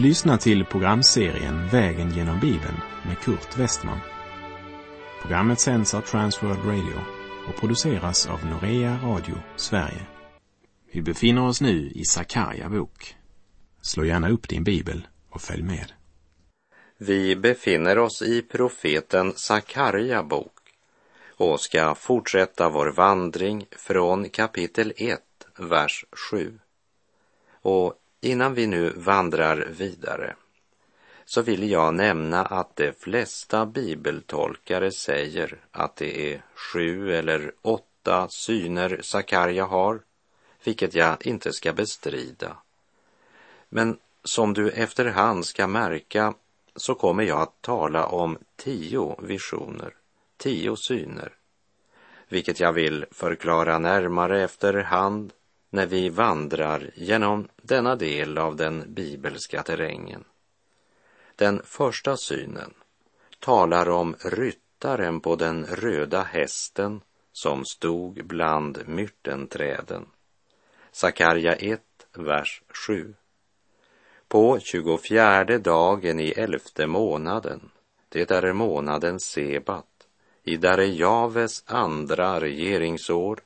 Du lyssnar till programserien Vägen genom Bibeln med Kurt Westman. Programmet sänds av Transworld Radio och produceras av Norea Radio Sverige. Vi befinner oss nu i Sakarja bok. Slå gärna upp din bibel och följ med. Vi befinner oss i profeten Sakarja bok och ska fortsätta vår vandring från kapitel 1, vers 7. Och innan vi nu vandrar vidare så vill jag nämna att de flesta bibeltolkare säger att det är sju eller åtta syner Sakarja har, vilket jag inte ska bestrida. Men som du efterhand ska märka så kommer jag att tala om tio visioner, tio syner, vilket jag vill förklara närmare efterhand när vi vandrar genom denna del av den bibelska terrängen. Den första synen talar om ryttaren på den röda hästen som stod bland myrtenträden. Sakarja 1, vers 7. På tjugofjärde dagen i elfte månaden, det är månaden Sebat, i Darejaves andra regeringsår,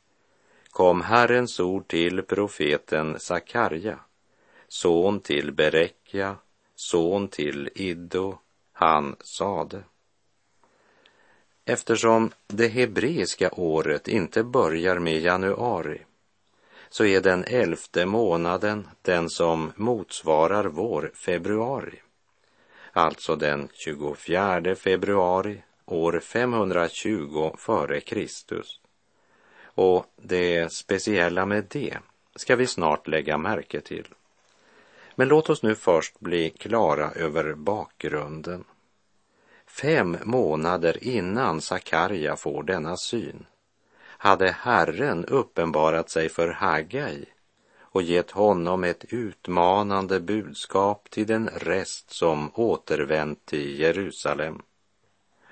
kom Herrens ord till profeten Sakarja, son till Berekja, son till Iddo, han sade. Eftersom det hebreiska året inte börjar med januari så är den elfte månaden den som motsvarar vår februari. Alltså den 24 februari år 520 före Kristus. Och det speciella med det ska vi snart lägga märke till. Men låt oss nu först bli klara över bakgrunden. Fem månader innan Sakarja får denna syn hade Herren uppenbarat sig för Hagai och gett honom ett utmanande budskap till den rest som återvänt till Jerusalem.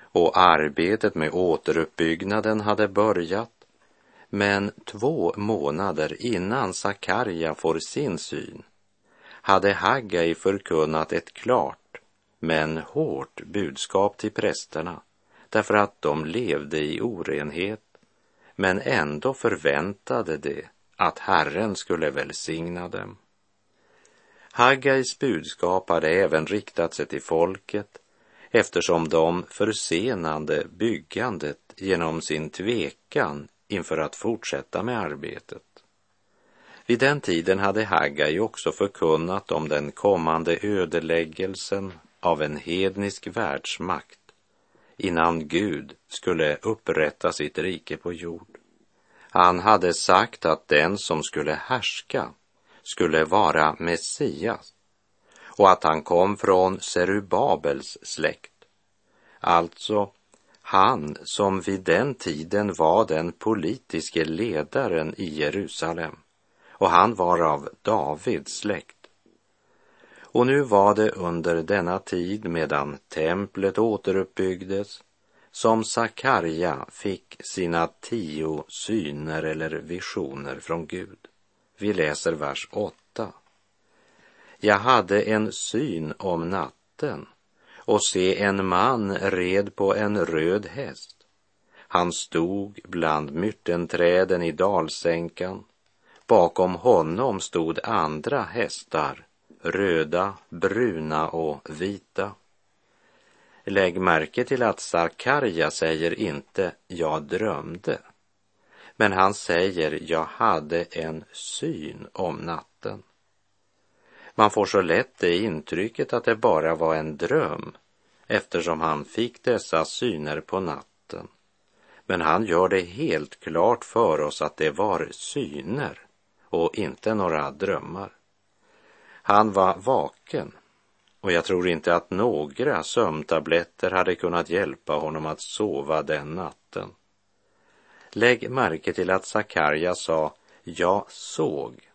Och arbetet med återuppbyggnaden hade börjat men två månader innan Sakarja får sin syn hade Haggai förkunnat ett klart men hårt budskap till prästerna därför att de levde i orenhet men ändå förväntade de att Herren skulle välsigna dem. Haggais budskap hade även riktat sig till folket eftersom de försenade byggandet genom sin tvekan inför att fortsätta med arbetet. Vid den tiden hade Haggai också förkunnat om den kommande ödeläggelsen av en hednisk världsmakt innan Gud skulle upprätta sitt rike på jord. Han hade sagt att den som skulle härska skulle vara Messias och att han kom från Serubabels släkt. Alltså han som vid den tiden var den politiske ledaren i Jerusalem och han var av Davids släkt. Och nu var det under denna tid medan templet återuppbyggdes som Sakarja fick sina tio syner eller visioner från Gud. Vi läser vers 8. Jag hade en syn om natten och se en man red på en röd häst. Han stod bland myrtenträden i dalsänkan. Bakom honom stod andra hästar, röda, bruna och vita. Lägg märke till att Sakarja säger inte ”jag drömde”, men han säger ”jag hade en syn om natten”. Man får så lätt det intrycket att det bara var en dröm eftersom han fick dessa syner på natten. Men han gör det helt klart för oss att det var syner och inte några drömmar. Han var vaken och jag tror inte att några sömntabletter hade kunnat hjälpa honom att sova den natten. Lägg märke till att Sakarja sa ”jag såg”.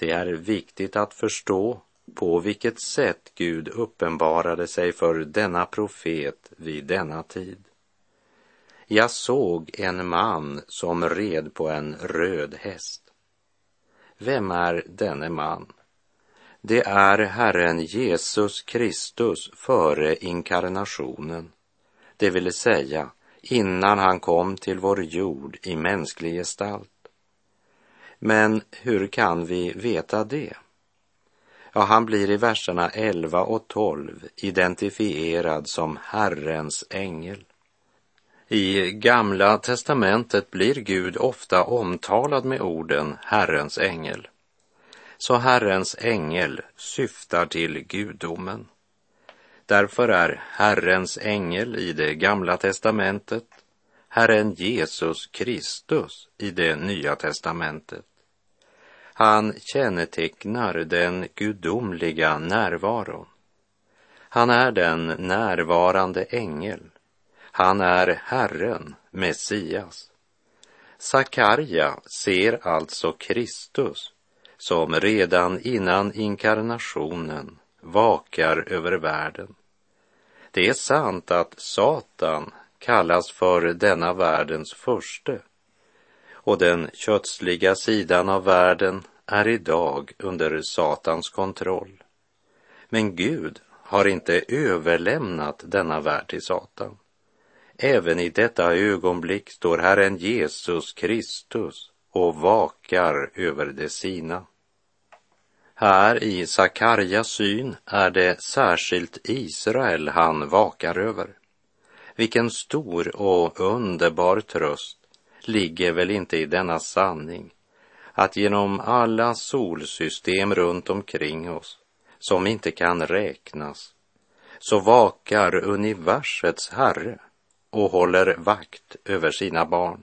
Det är viktigt att förstå på vilket sätt Gud uppenbarade sig för denna profet vid denna tid. Jag såg en man som red på en röd häst. Vem är denne man? Det är Herren Jesus Kristus före inkarnationen, det vill säga innan han kom till vår jord i mänsklig gestalt. Men hur kan vi veta det? Ja, han blir i verserna 11 och 12 identifierad som Herrens ängel. I Gamla testamentet blir Gud ofta omtalad med orden Herrens ängel. Så Herrens ängel syftar till gudomen. Därför är Herrens ängel i det Gamla testamentet Herren Jesus Kristus i det Nya testamentet. Han kännetecknar den gudomliga närvaron. Han är den närvarande ängel. Han är Herren, Messias. Sakarja ser alltså Kristus som redan innan inkarnationen vakar över världen. Det är sant att Satan kallas för denna världens förste och den kötsliga sidan av världen är idag under Satans kontroll. Men Gud har inte överlämnat denna värld till Satan. Även i detta ögonblick står Herren Jesus Kristus och vakar över det sina. Här i Sakarjas syn är det särskilt Israel han vakar över. Vilken stor och underbar tröst ligger väl inte i denna sanning att genom alla solsystem runt omkring oss som inte kan räknas så vakar universets Herre och håller vakt över sina barn.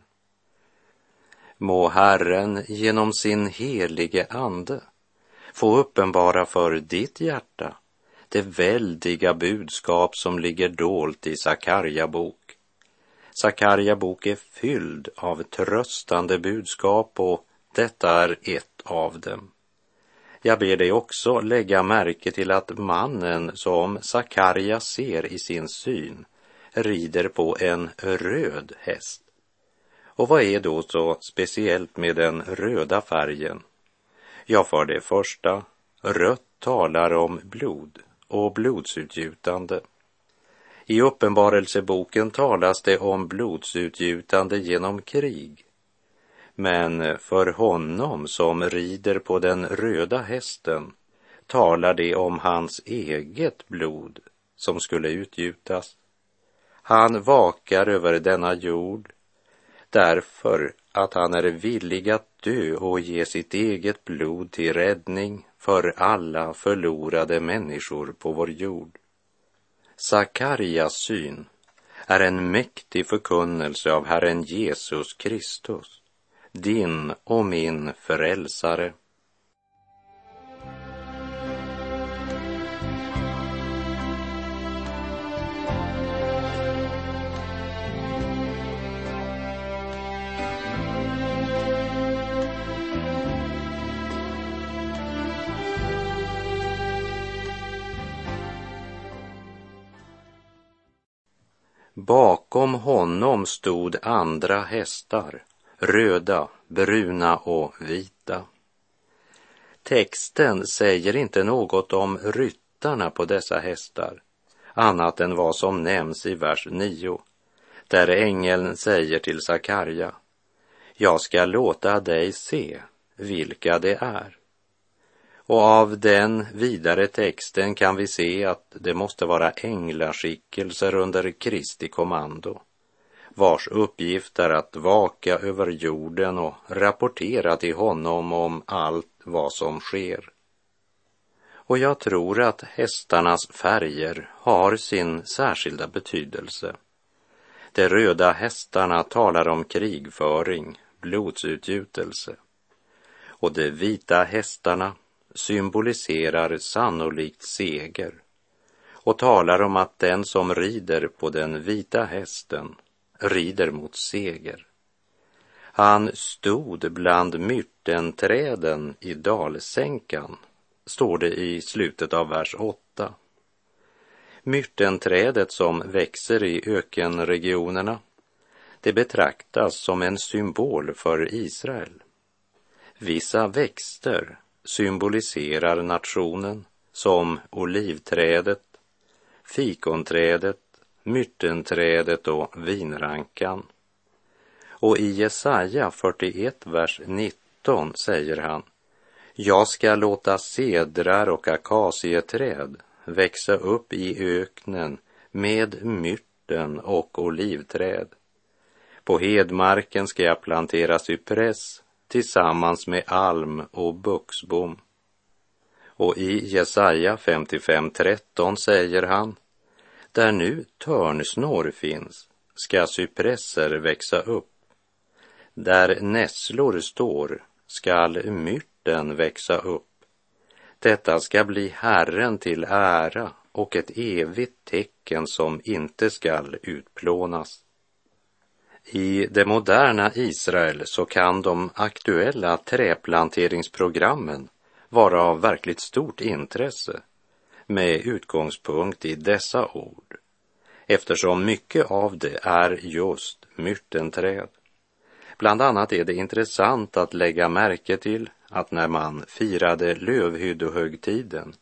Må Herren genom sin helige Ande få uppenbara för ditt hjärta det väldiga budskap som ligger dolt i Sakarja bok. Sakarja bok är fylld av tröstande budskap och detta är ett av dem. Jag ber dig också lägga märke till att mannen som Sakarja ser i sin syn rider på en röd häst. Och vad är då så speciellt med den röda färgen? Ja, för det första, rött talar om blod och blodsutgjutande. I Uppenbarelseboken talas det om blodsutgjutande genom krig. Men för honom som rider på den röda hästen talar det om hans eget blod som skulle utgjutas. Han vakar över denna jord därför att han är villig att dö och ge sitt eget blod till räddning för alla förlorade människor på vår jord. Sakarjas syn är en mäktig förkunnelse av Herren Jesus Kristus, din och min frälsare. Bakom honom stod andra hästar, röda, bruna och vita. Texten säger inte något om ryttarna på dessa hästar, annat än vad som nämns i vers 9, där ängeln säger till Sakarja, jag ska låta dig se vilka det är. Och av den vidare texten kan vi se att det måste vara änglaskickelser under Kristi kommando, vars uppgift är att vaka över jorden och rapportera till honom om allt vad som sker. Och jag tror att hästarnas färger har sin särskilda betydelse. De röda hästarna talar om krigföring, blodsutgjutelse. Och de vita hästarna symboliserar sannolikt seger och talar om att den som rider på den vita hästen rider mot seger. Han stod bland myrtenträden i dalsänkan, står det i slutet av vers 8. Myrtenträdet som växer i ökenregionerna, det betraktas som en symbol för Israel. Vissa växter symboliserar nationen som olivträdet, fikonträdet, myrtenträdet och vinrankan. Och i Jesaja 41, vers 19 säger han Jag ska låta cedrar och akacieträd växa upp i öknen med myrten och olivträd. På hedmarken ska jag plantera cypress tillsammans med alm och buxbom. Och i Jesaja 55.13 säger han, där nu törnsnår finns ska cypresser växa upp. Där nässlor står skall myrten växa upp. Detta ska bli Herren till ära och ett evigt tecken som inte skall utplånas. I det moderna Israel så kan de aktuella träplanteringsprogrammen vara av verkligt stort intresse med utgångspunkt i dessa ord eftersom mycket av det är just myrtenträd. Bland annat är det intressant att lägga märke till att när man firade lövhyddohögtiden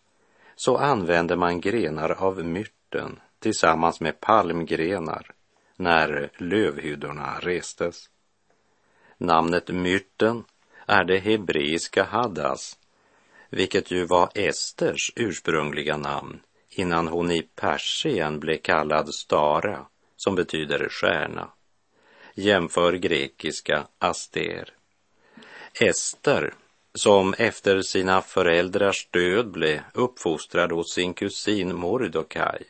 så använde man grenar av myrten tillsammans med palmgrenar när lövhyddorna restes. Namnet myrten är det hebreiska hadas, vilket ju var Esters ursprungliga namn innan hon i Persien blev kallad Stara, som betyder stjärna. Jämför grekiska aster. Ester, som efter sina föräldrars död blev uppfostrad hos sin kusin Mordokaj,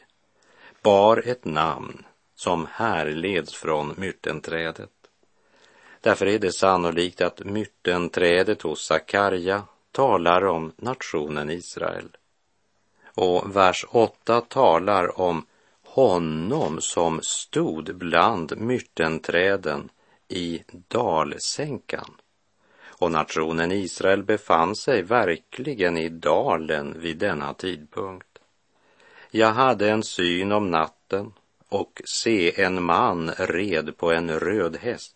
bar ett namn som härleds från myrtenträdet. Därför är det sannolikt att myrtenträdet hos Sakarja talar om nationen Israel. Och vers 8 talar om honom som stod bland myrtenträden i dalsänkan. Och nationen Israel befann sig verkligen i dalen vid denna tidpunkt. Jag hade en syn om natten och se en man red på en röd häst.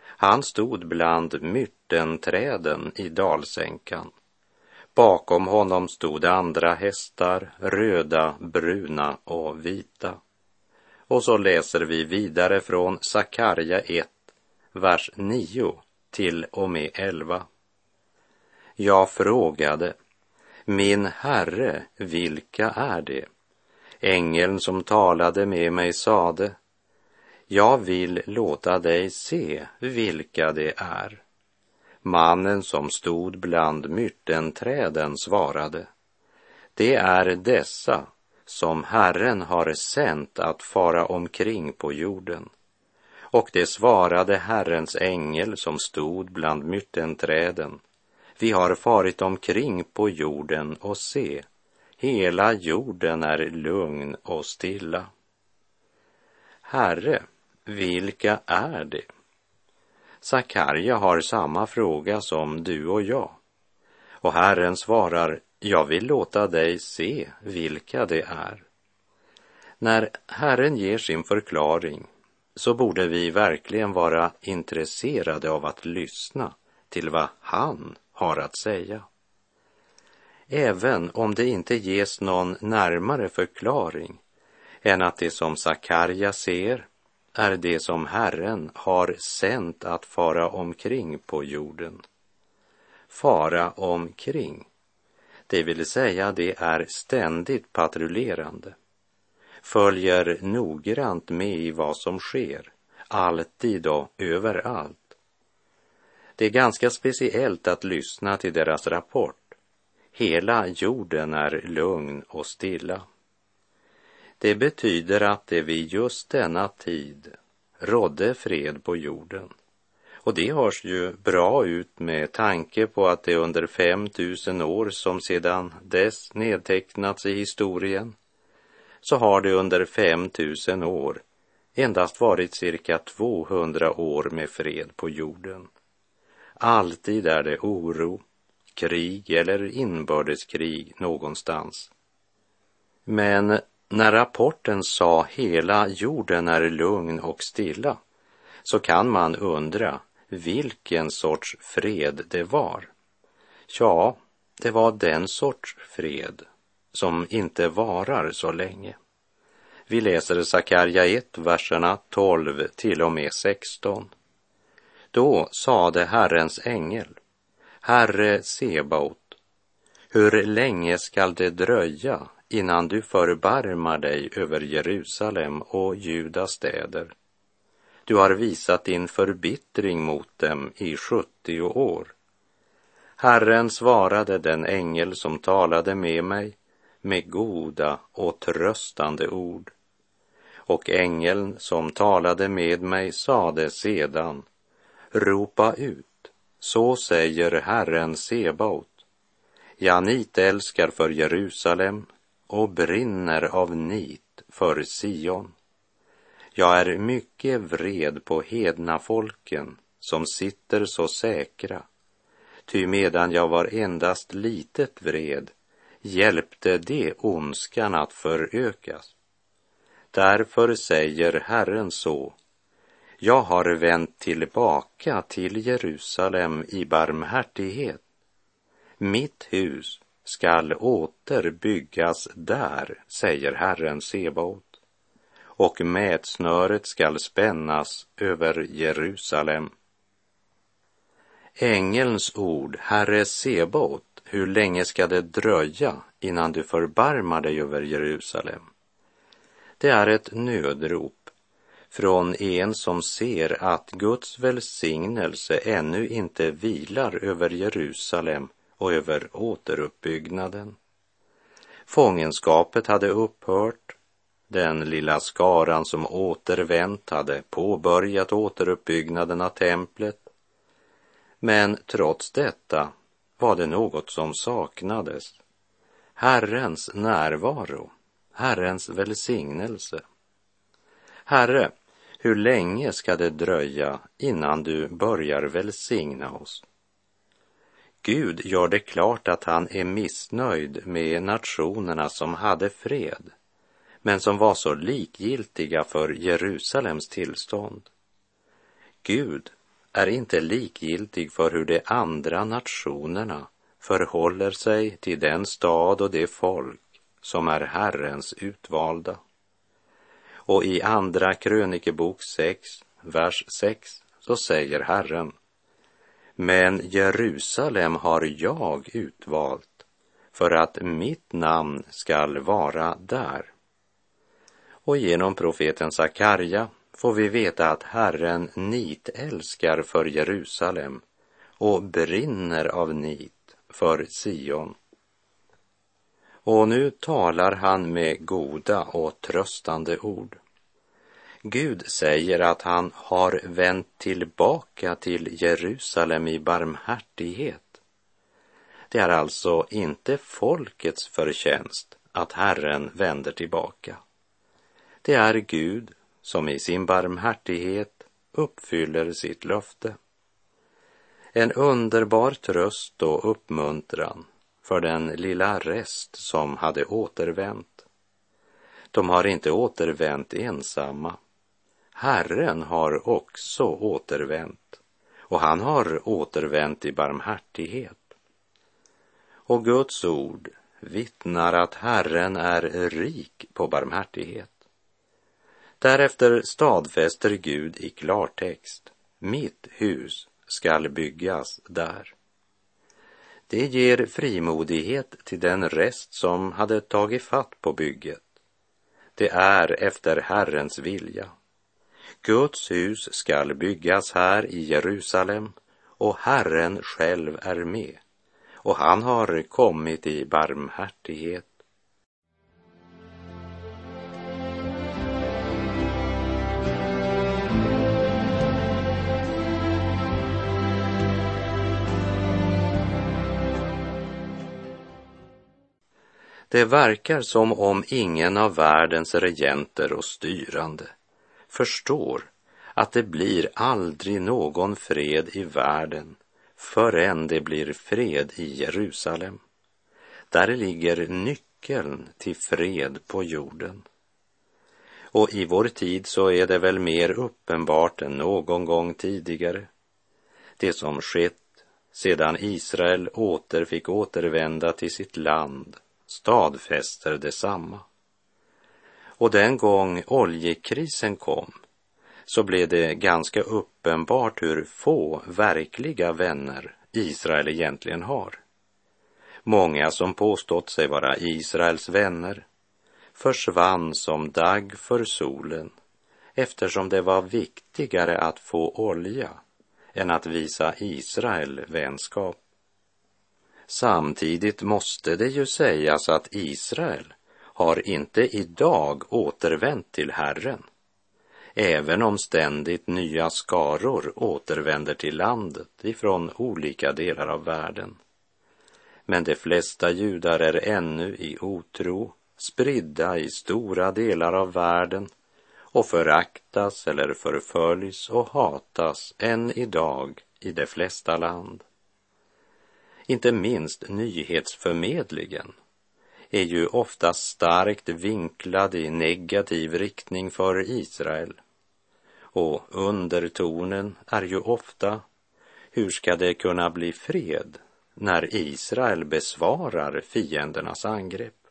Han stod bland myrtenträden i dalsänkan. Bakom honom stod andra hästar, röda, bruna och vita. Och så läser vi vidare från Sakarja 1, vers 9 till och med 11. Jag frågade, min herre, vilka är det? Ängeln som talade med mig sade, jag vill låta dig se vilka det är. Mannen som stod bland myrtenträden svarade, det är dessa som Herren har sänt att fara omkring på jorden. Och det svarade Herrens ängel som stod bland myrtenträden. Vi har farit omkring på jorden och se, hela jorden är lugn och stilla. Herre, vilka är det? Sakarja har samma fråga som du och jag. Och Herren svarar, jag vill låta dig se vilka det är. När Herren ger sin förklaring så borde vi verkligen vara intresserade av att lyssna till vad han har att säga. Även om det inte ges någon närmare förklaring än att det som Sakarja ser är det som Herren har sänt att fara omkring på jorden. Fara omkring, det vill säga det är ständigt patrullerande, följer noggrant med i vad som sker, alltid och överallt. Det är ganska speciellt att lyssna till deras rapport. Hela jorden är lugn och stilla. Det betyder att det vid just denna tid rådde fred på jorden. Och det hörs ju bra ut med tanke på att det under 5000 år som sedan dess nedtecknats i historien så har det under 5000 år endast varit cirka 200 år med fred på jorden. Alltid är det oro, krig eller inbördeskrig någonstans. Men när rapporten sa hela jorden är lugn och stilla så kan man undra vilken sorts fred det var. Ja, det var den sorts fred som inte varar så länge. Vi läser Sakarja 1, verserna 12 till och med 16. Då sade Herrens ängel, Herre Sebaot, hur länge skall det dröja innan du förbarmar dig över Jerusalem och Judas städer? Du har visat din förbittring mot dem i 70 år. Herren svarade den ängel som talade med mig med goda och tröstande ord. Och ängeln som talade med mig sade sedan, ropa ut, så säger Herren Sebaot. Jag nitälskar för Jerusalem och brinner av nit för Sion. Jag är mycket vred på hedna folken som sitter så säkra, ty medan jag var endast litet vred hjälpte det ondskan att förökas. Därför säger Herren så, jag har vänt tillbaka till Jerusalem i barmhärtighet. Mitt hus skall åter byggas där, säger Herren Sebaot och mätsnöret skall spännas över Jerusalem. Ängelns ord, Herre Sebaot, hur länge ska det dröja innan du förbarmar dig över Jerusalem? Det är ett nödrop från en som ser att Guds välsignelse ännu inte vilar över Jerusalem och över återuppbyggnaden. Fångenskapet hade upphört den lilla skaran som återvänt hade påbörjat återuppbyggnaden av templet. Men trots detta var det något som saknades. Herrens närvaro, Herrens välsignelse. Herre, hur länge ska det dröja innan du börjar välsigna oss? Gud gör det klart att han är missnöjd med nationerna som hade fred men som var så likgiltiga för Jerusalems tillstånd. Gud är inte likgiltig för hur de andra nationerna förhåller sig till den stad och det folk som är Herrens utvalda. Och i Andra krönikebok 6, vers 6, så säger Herren, men Jerusalem har jag utvalt för att mitt namn skall vara där och genom profeten Sakarja får vi veta att Herren nitälskar för Jerusalem och brinner av nit för Sion. Och nu talar han med goda och tröstande ord. Gud säger att han har vänt tillbaka till Jerusalem i barmhärtighet. Det är alltså inte folkets förtjänst att Herren vänder tillbaka. Det är Gud som i sin barmhärtighet uppfyller sitt löfte. En underbar tröst och uppmuntran för den lilla rest som hade återvänt. De har inte återvänt ensamma. Herren har också återvänt och han har återvänt i barmhärtighet. Och Guds ord vittnar att Herren är rik på barmhärtighet. Därefter stadfäster Gud i klartext, mitt hus skall byggas där. Det ger frimodighet till den rest som hade tagit fatt på bygget. Det är efter Herrens vilja. Guds hus skall byggas här i Jerusalem och Herren själv är med och han har kommit i barmhärtighet Det verkar som om ingen av världens regenter och styrande förstår att det blir aldrig någon fred i världen förrän det blir fred i Jerusalem. Där ligger nyckeln till fred på jorden. Och i vår tid så är det väl mer uppenbart än någon gång tidigare. Det som skett sedan Israel åter fick återvända till sitt land, stadfäster detsamma. Och den gång oljekrisen kom så blev det ganska uppenbart hur få verkliga vänner Israel egentligen har. Många som påstått sig vara Israels vänner försvann som dagg för solen eftersom det var viktigare att få olja än att visa Israel vänskap. Samtidigt måste det ju sägas att Israel har inte idag återvänt till Herren, även om ständigt nya skaror återvänder till landet ifrån olika delar av världen. Men de flesta judar är ännu i otro, spridda i stora delar av världen och föraktas eller förföljs och hatas än idag i de flesta land. Inte minst nyhetsförmedlingen är ju ofta starkt vinklad i negativ riktning för Israel. Och undertonen är ju ofta, hur ska det kunna bli fred när Israel besvarar fiendernas angrepp?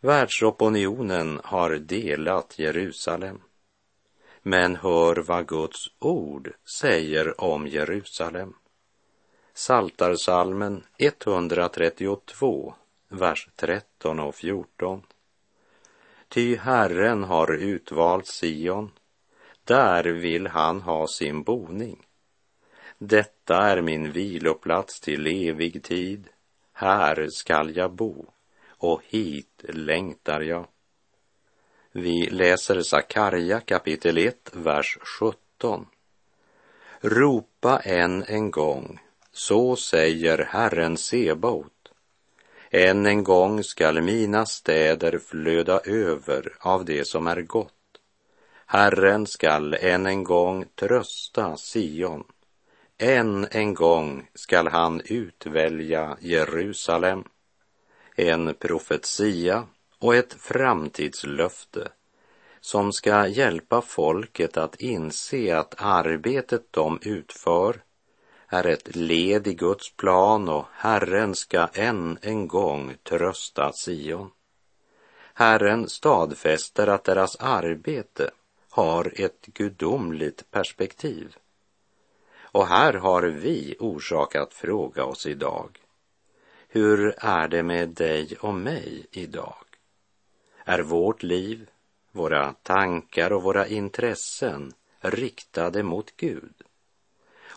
Världsopinionen har delat Jerusalem. Men hör vad Guds ord säger om Jerusalem. Saltarsalmen 132, vers 13 och 14. Ty Herren har utvalt Sion, där vill han ha sin boning. Detta är min viloplats till evig tid, här skall jag bo och hit längtar jag. Vi läser Sakarja kapitel 1, vers 17. Ropa än en gång, så säger Herren Sebaot. Än en gång skall mina städer flöda över av det som är gott. Herren skall än en gång trösta Sion. Än en gång skall han utvälja Jerusalem en profetia och ett framtidslöfte som ska hjälpa folket att inse att arbetet de utför är ett led i Guds plan och Herren ska än en gång trösta Sion. Herren stadfäster att deras arbete har ett gudomligt perspektiv. Och här har vi orsak att fråga oss idag. Hur är det med dig och mig idag? Är vårt liv, våra tankar och våra intressen riktade mot Gud?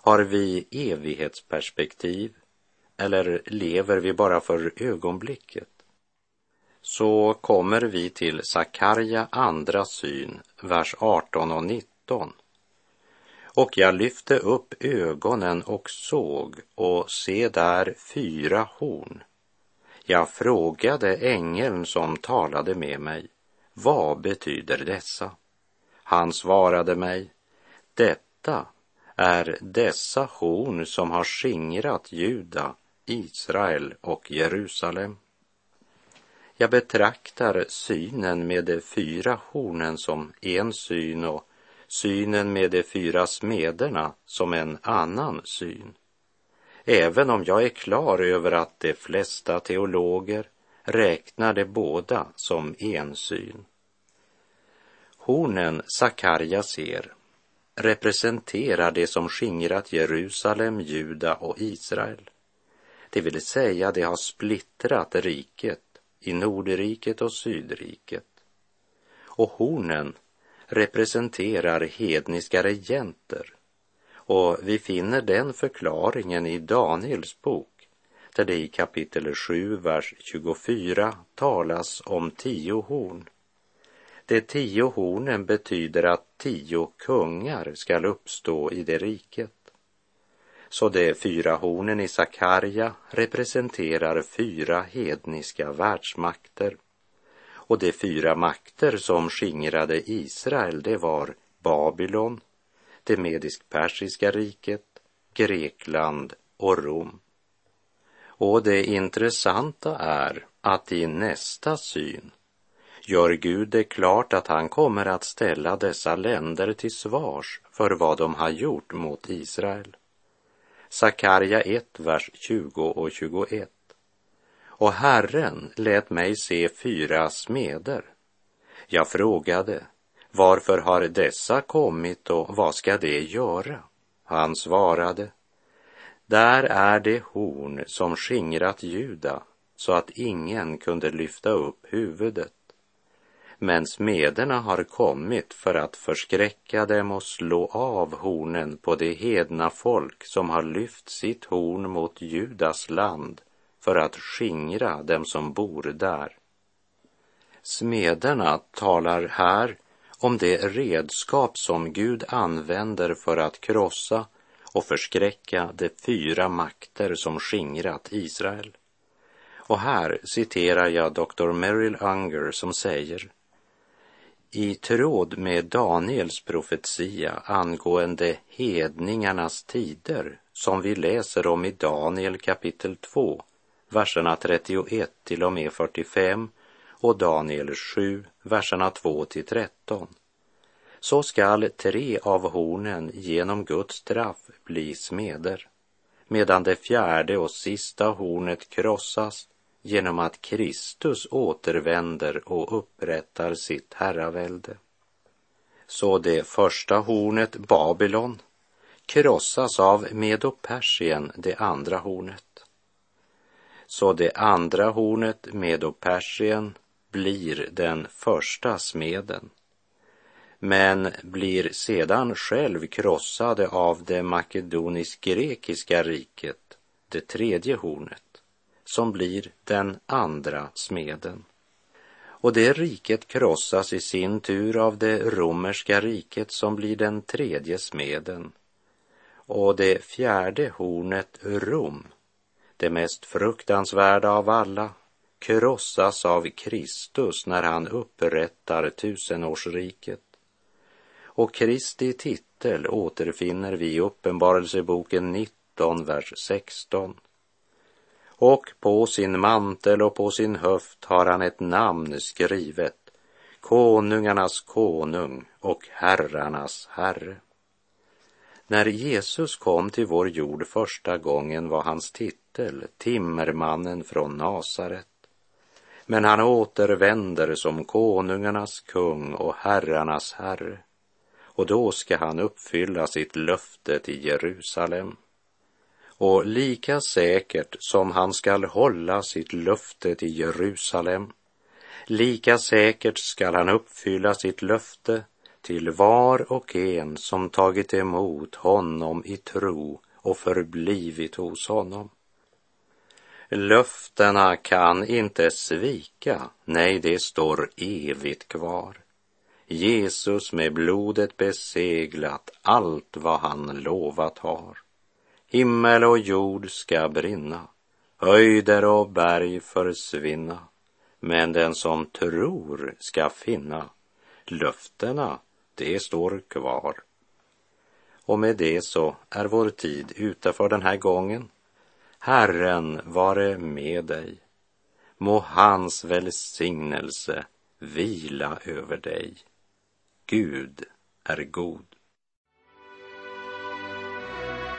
Har vi evighetsperspektiv eller lever vi bara för ögonblicket? Så kommer vi till Sakarja andra syn, vers 18 och 19 och jag lyfte upp ögonen och såg och se där fyra horn. Jag frågade ängeln som talade med mig, vad betyder dessa? Han svarade mig, detta är dessa horn som har skingrat Juda, Israel och Jerusalem. Jag betraktar synen med de fyra hornen som en syn och synen med de fyra smederna som en annan syn. Även om jag är klar över att de flesta teologer räknar de båda som en syn. Hornen Sakarja ser representerar det som skingrat Jerusalem, Juda och Israel. Det vill säga, det har splittrat riket i Nordriket och Sydriket. Och hornen representerar hedniska regenter och vi finner den förklaringen i Daniels bok där det i kapitel 7, vers 24 talas om tio horn. De tio hornen betyder att tio kungar skall uppstå i det riket. Så de fyra hornen i Sakarja representerar fyra hedniska världsmakter och de fyra makter som skingrade Israel, det var Babylon, det medisk-persiska riket, Grekland och Rom. Och det intressanta är att i nästa syn gör Gud det klart att han kommer att ställa dessa länder till svars för vad de har gjort mot Israel. Sakarja 1, vers 20 och 21. Och Herren lät mig se fyra smeder. Jag frågade, varför har dessa kommit och vad ska de göra? Han svarade, där är det horn som skingrat Juda så att ingen kunde lyfta upp huvudet. Men smederna har kommit för att förskräcka dem och slå av hornen på det hedna folk som har lyft sitt horn mot Judas land för att skingra dem som bor där. Smederna talar här om det redskap som Gud använder för att krossa och förskräcka de fyra makter som skingrat Israel. Och här citerar jag Dr. Merrill Unger som säger i tråd med Daniels profetia angående hedningarnas tider som vi läser om i Daniel kapitel 2, verserna 31 till och med 45 och Daniel 7, verserna 2 till 13 så skall tre av hornen genom Guds straff bli smeder, medan det fjärde och sista hornet krossas genom att Kristus återvänder och upprättar sitt herravälde. Så det första hornet, Babylon, krossas av Medo-Persien, det andra hornet. Så det andra hornet, Medo-Persien, blir den första smeden men blir sedan själv krossade av det makedonisk-grekiska riket, det tredje hornet, som blir den andra smeden. Och det riket krossas i sin tur av det romerska riket som blir den tredje smeden. Och det fjärde hornet, Rom, det mest fruktansvärda av alla, krossas av Kristus när han upprättar tusenårsriket och Kristi titel återfinner vi i Uppenbarelseboken 19, vers 16. Och på sin mantel och på sin höft har han ett namn skrivet, Konungarnas konung och herrarnas herre. När Jesus kom till vår jord första gången var hans titel Timmermannen från Nasaret. Men han återvänder som konungarnas kung och herrarnas herre och då ska han uppfylla sitt löfte till Jerusalem. Och lika säkert som han skall hålla sitt löfte till Jerusalem, lika säkert skall han uppfylla sitt löfte till var och en som tagit emot honom i tro och förblivit hos honom. Löftena kan inte svika, nej, det står evigt kvar. Jesus med blodet beseglat allt vad han lovat har. Himmel och jord ska brinna, höjder och berg försvinna, men den som tror ska finna löftena, det står kvar. Och med det så är vår tid ute för den här gången. Herren vare med dig. Må hans välsignelse vila över dig. Gud är god.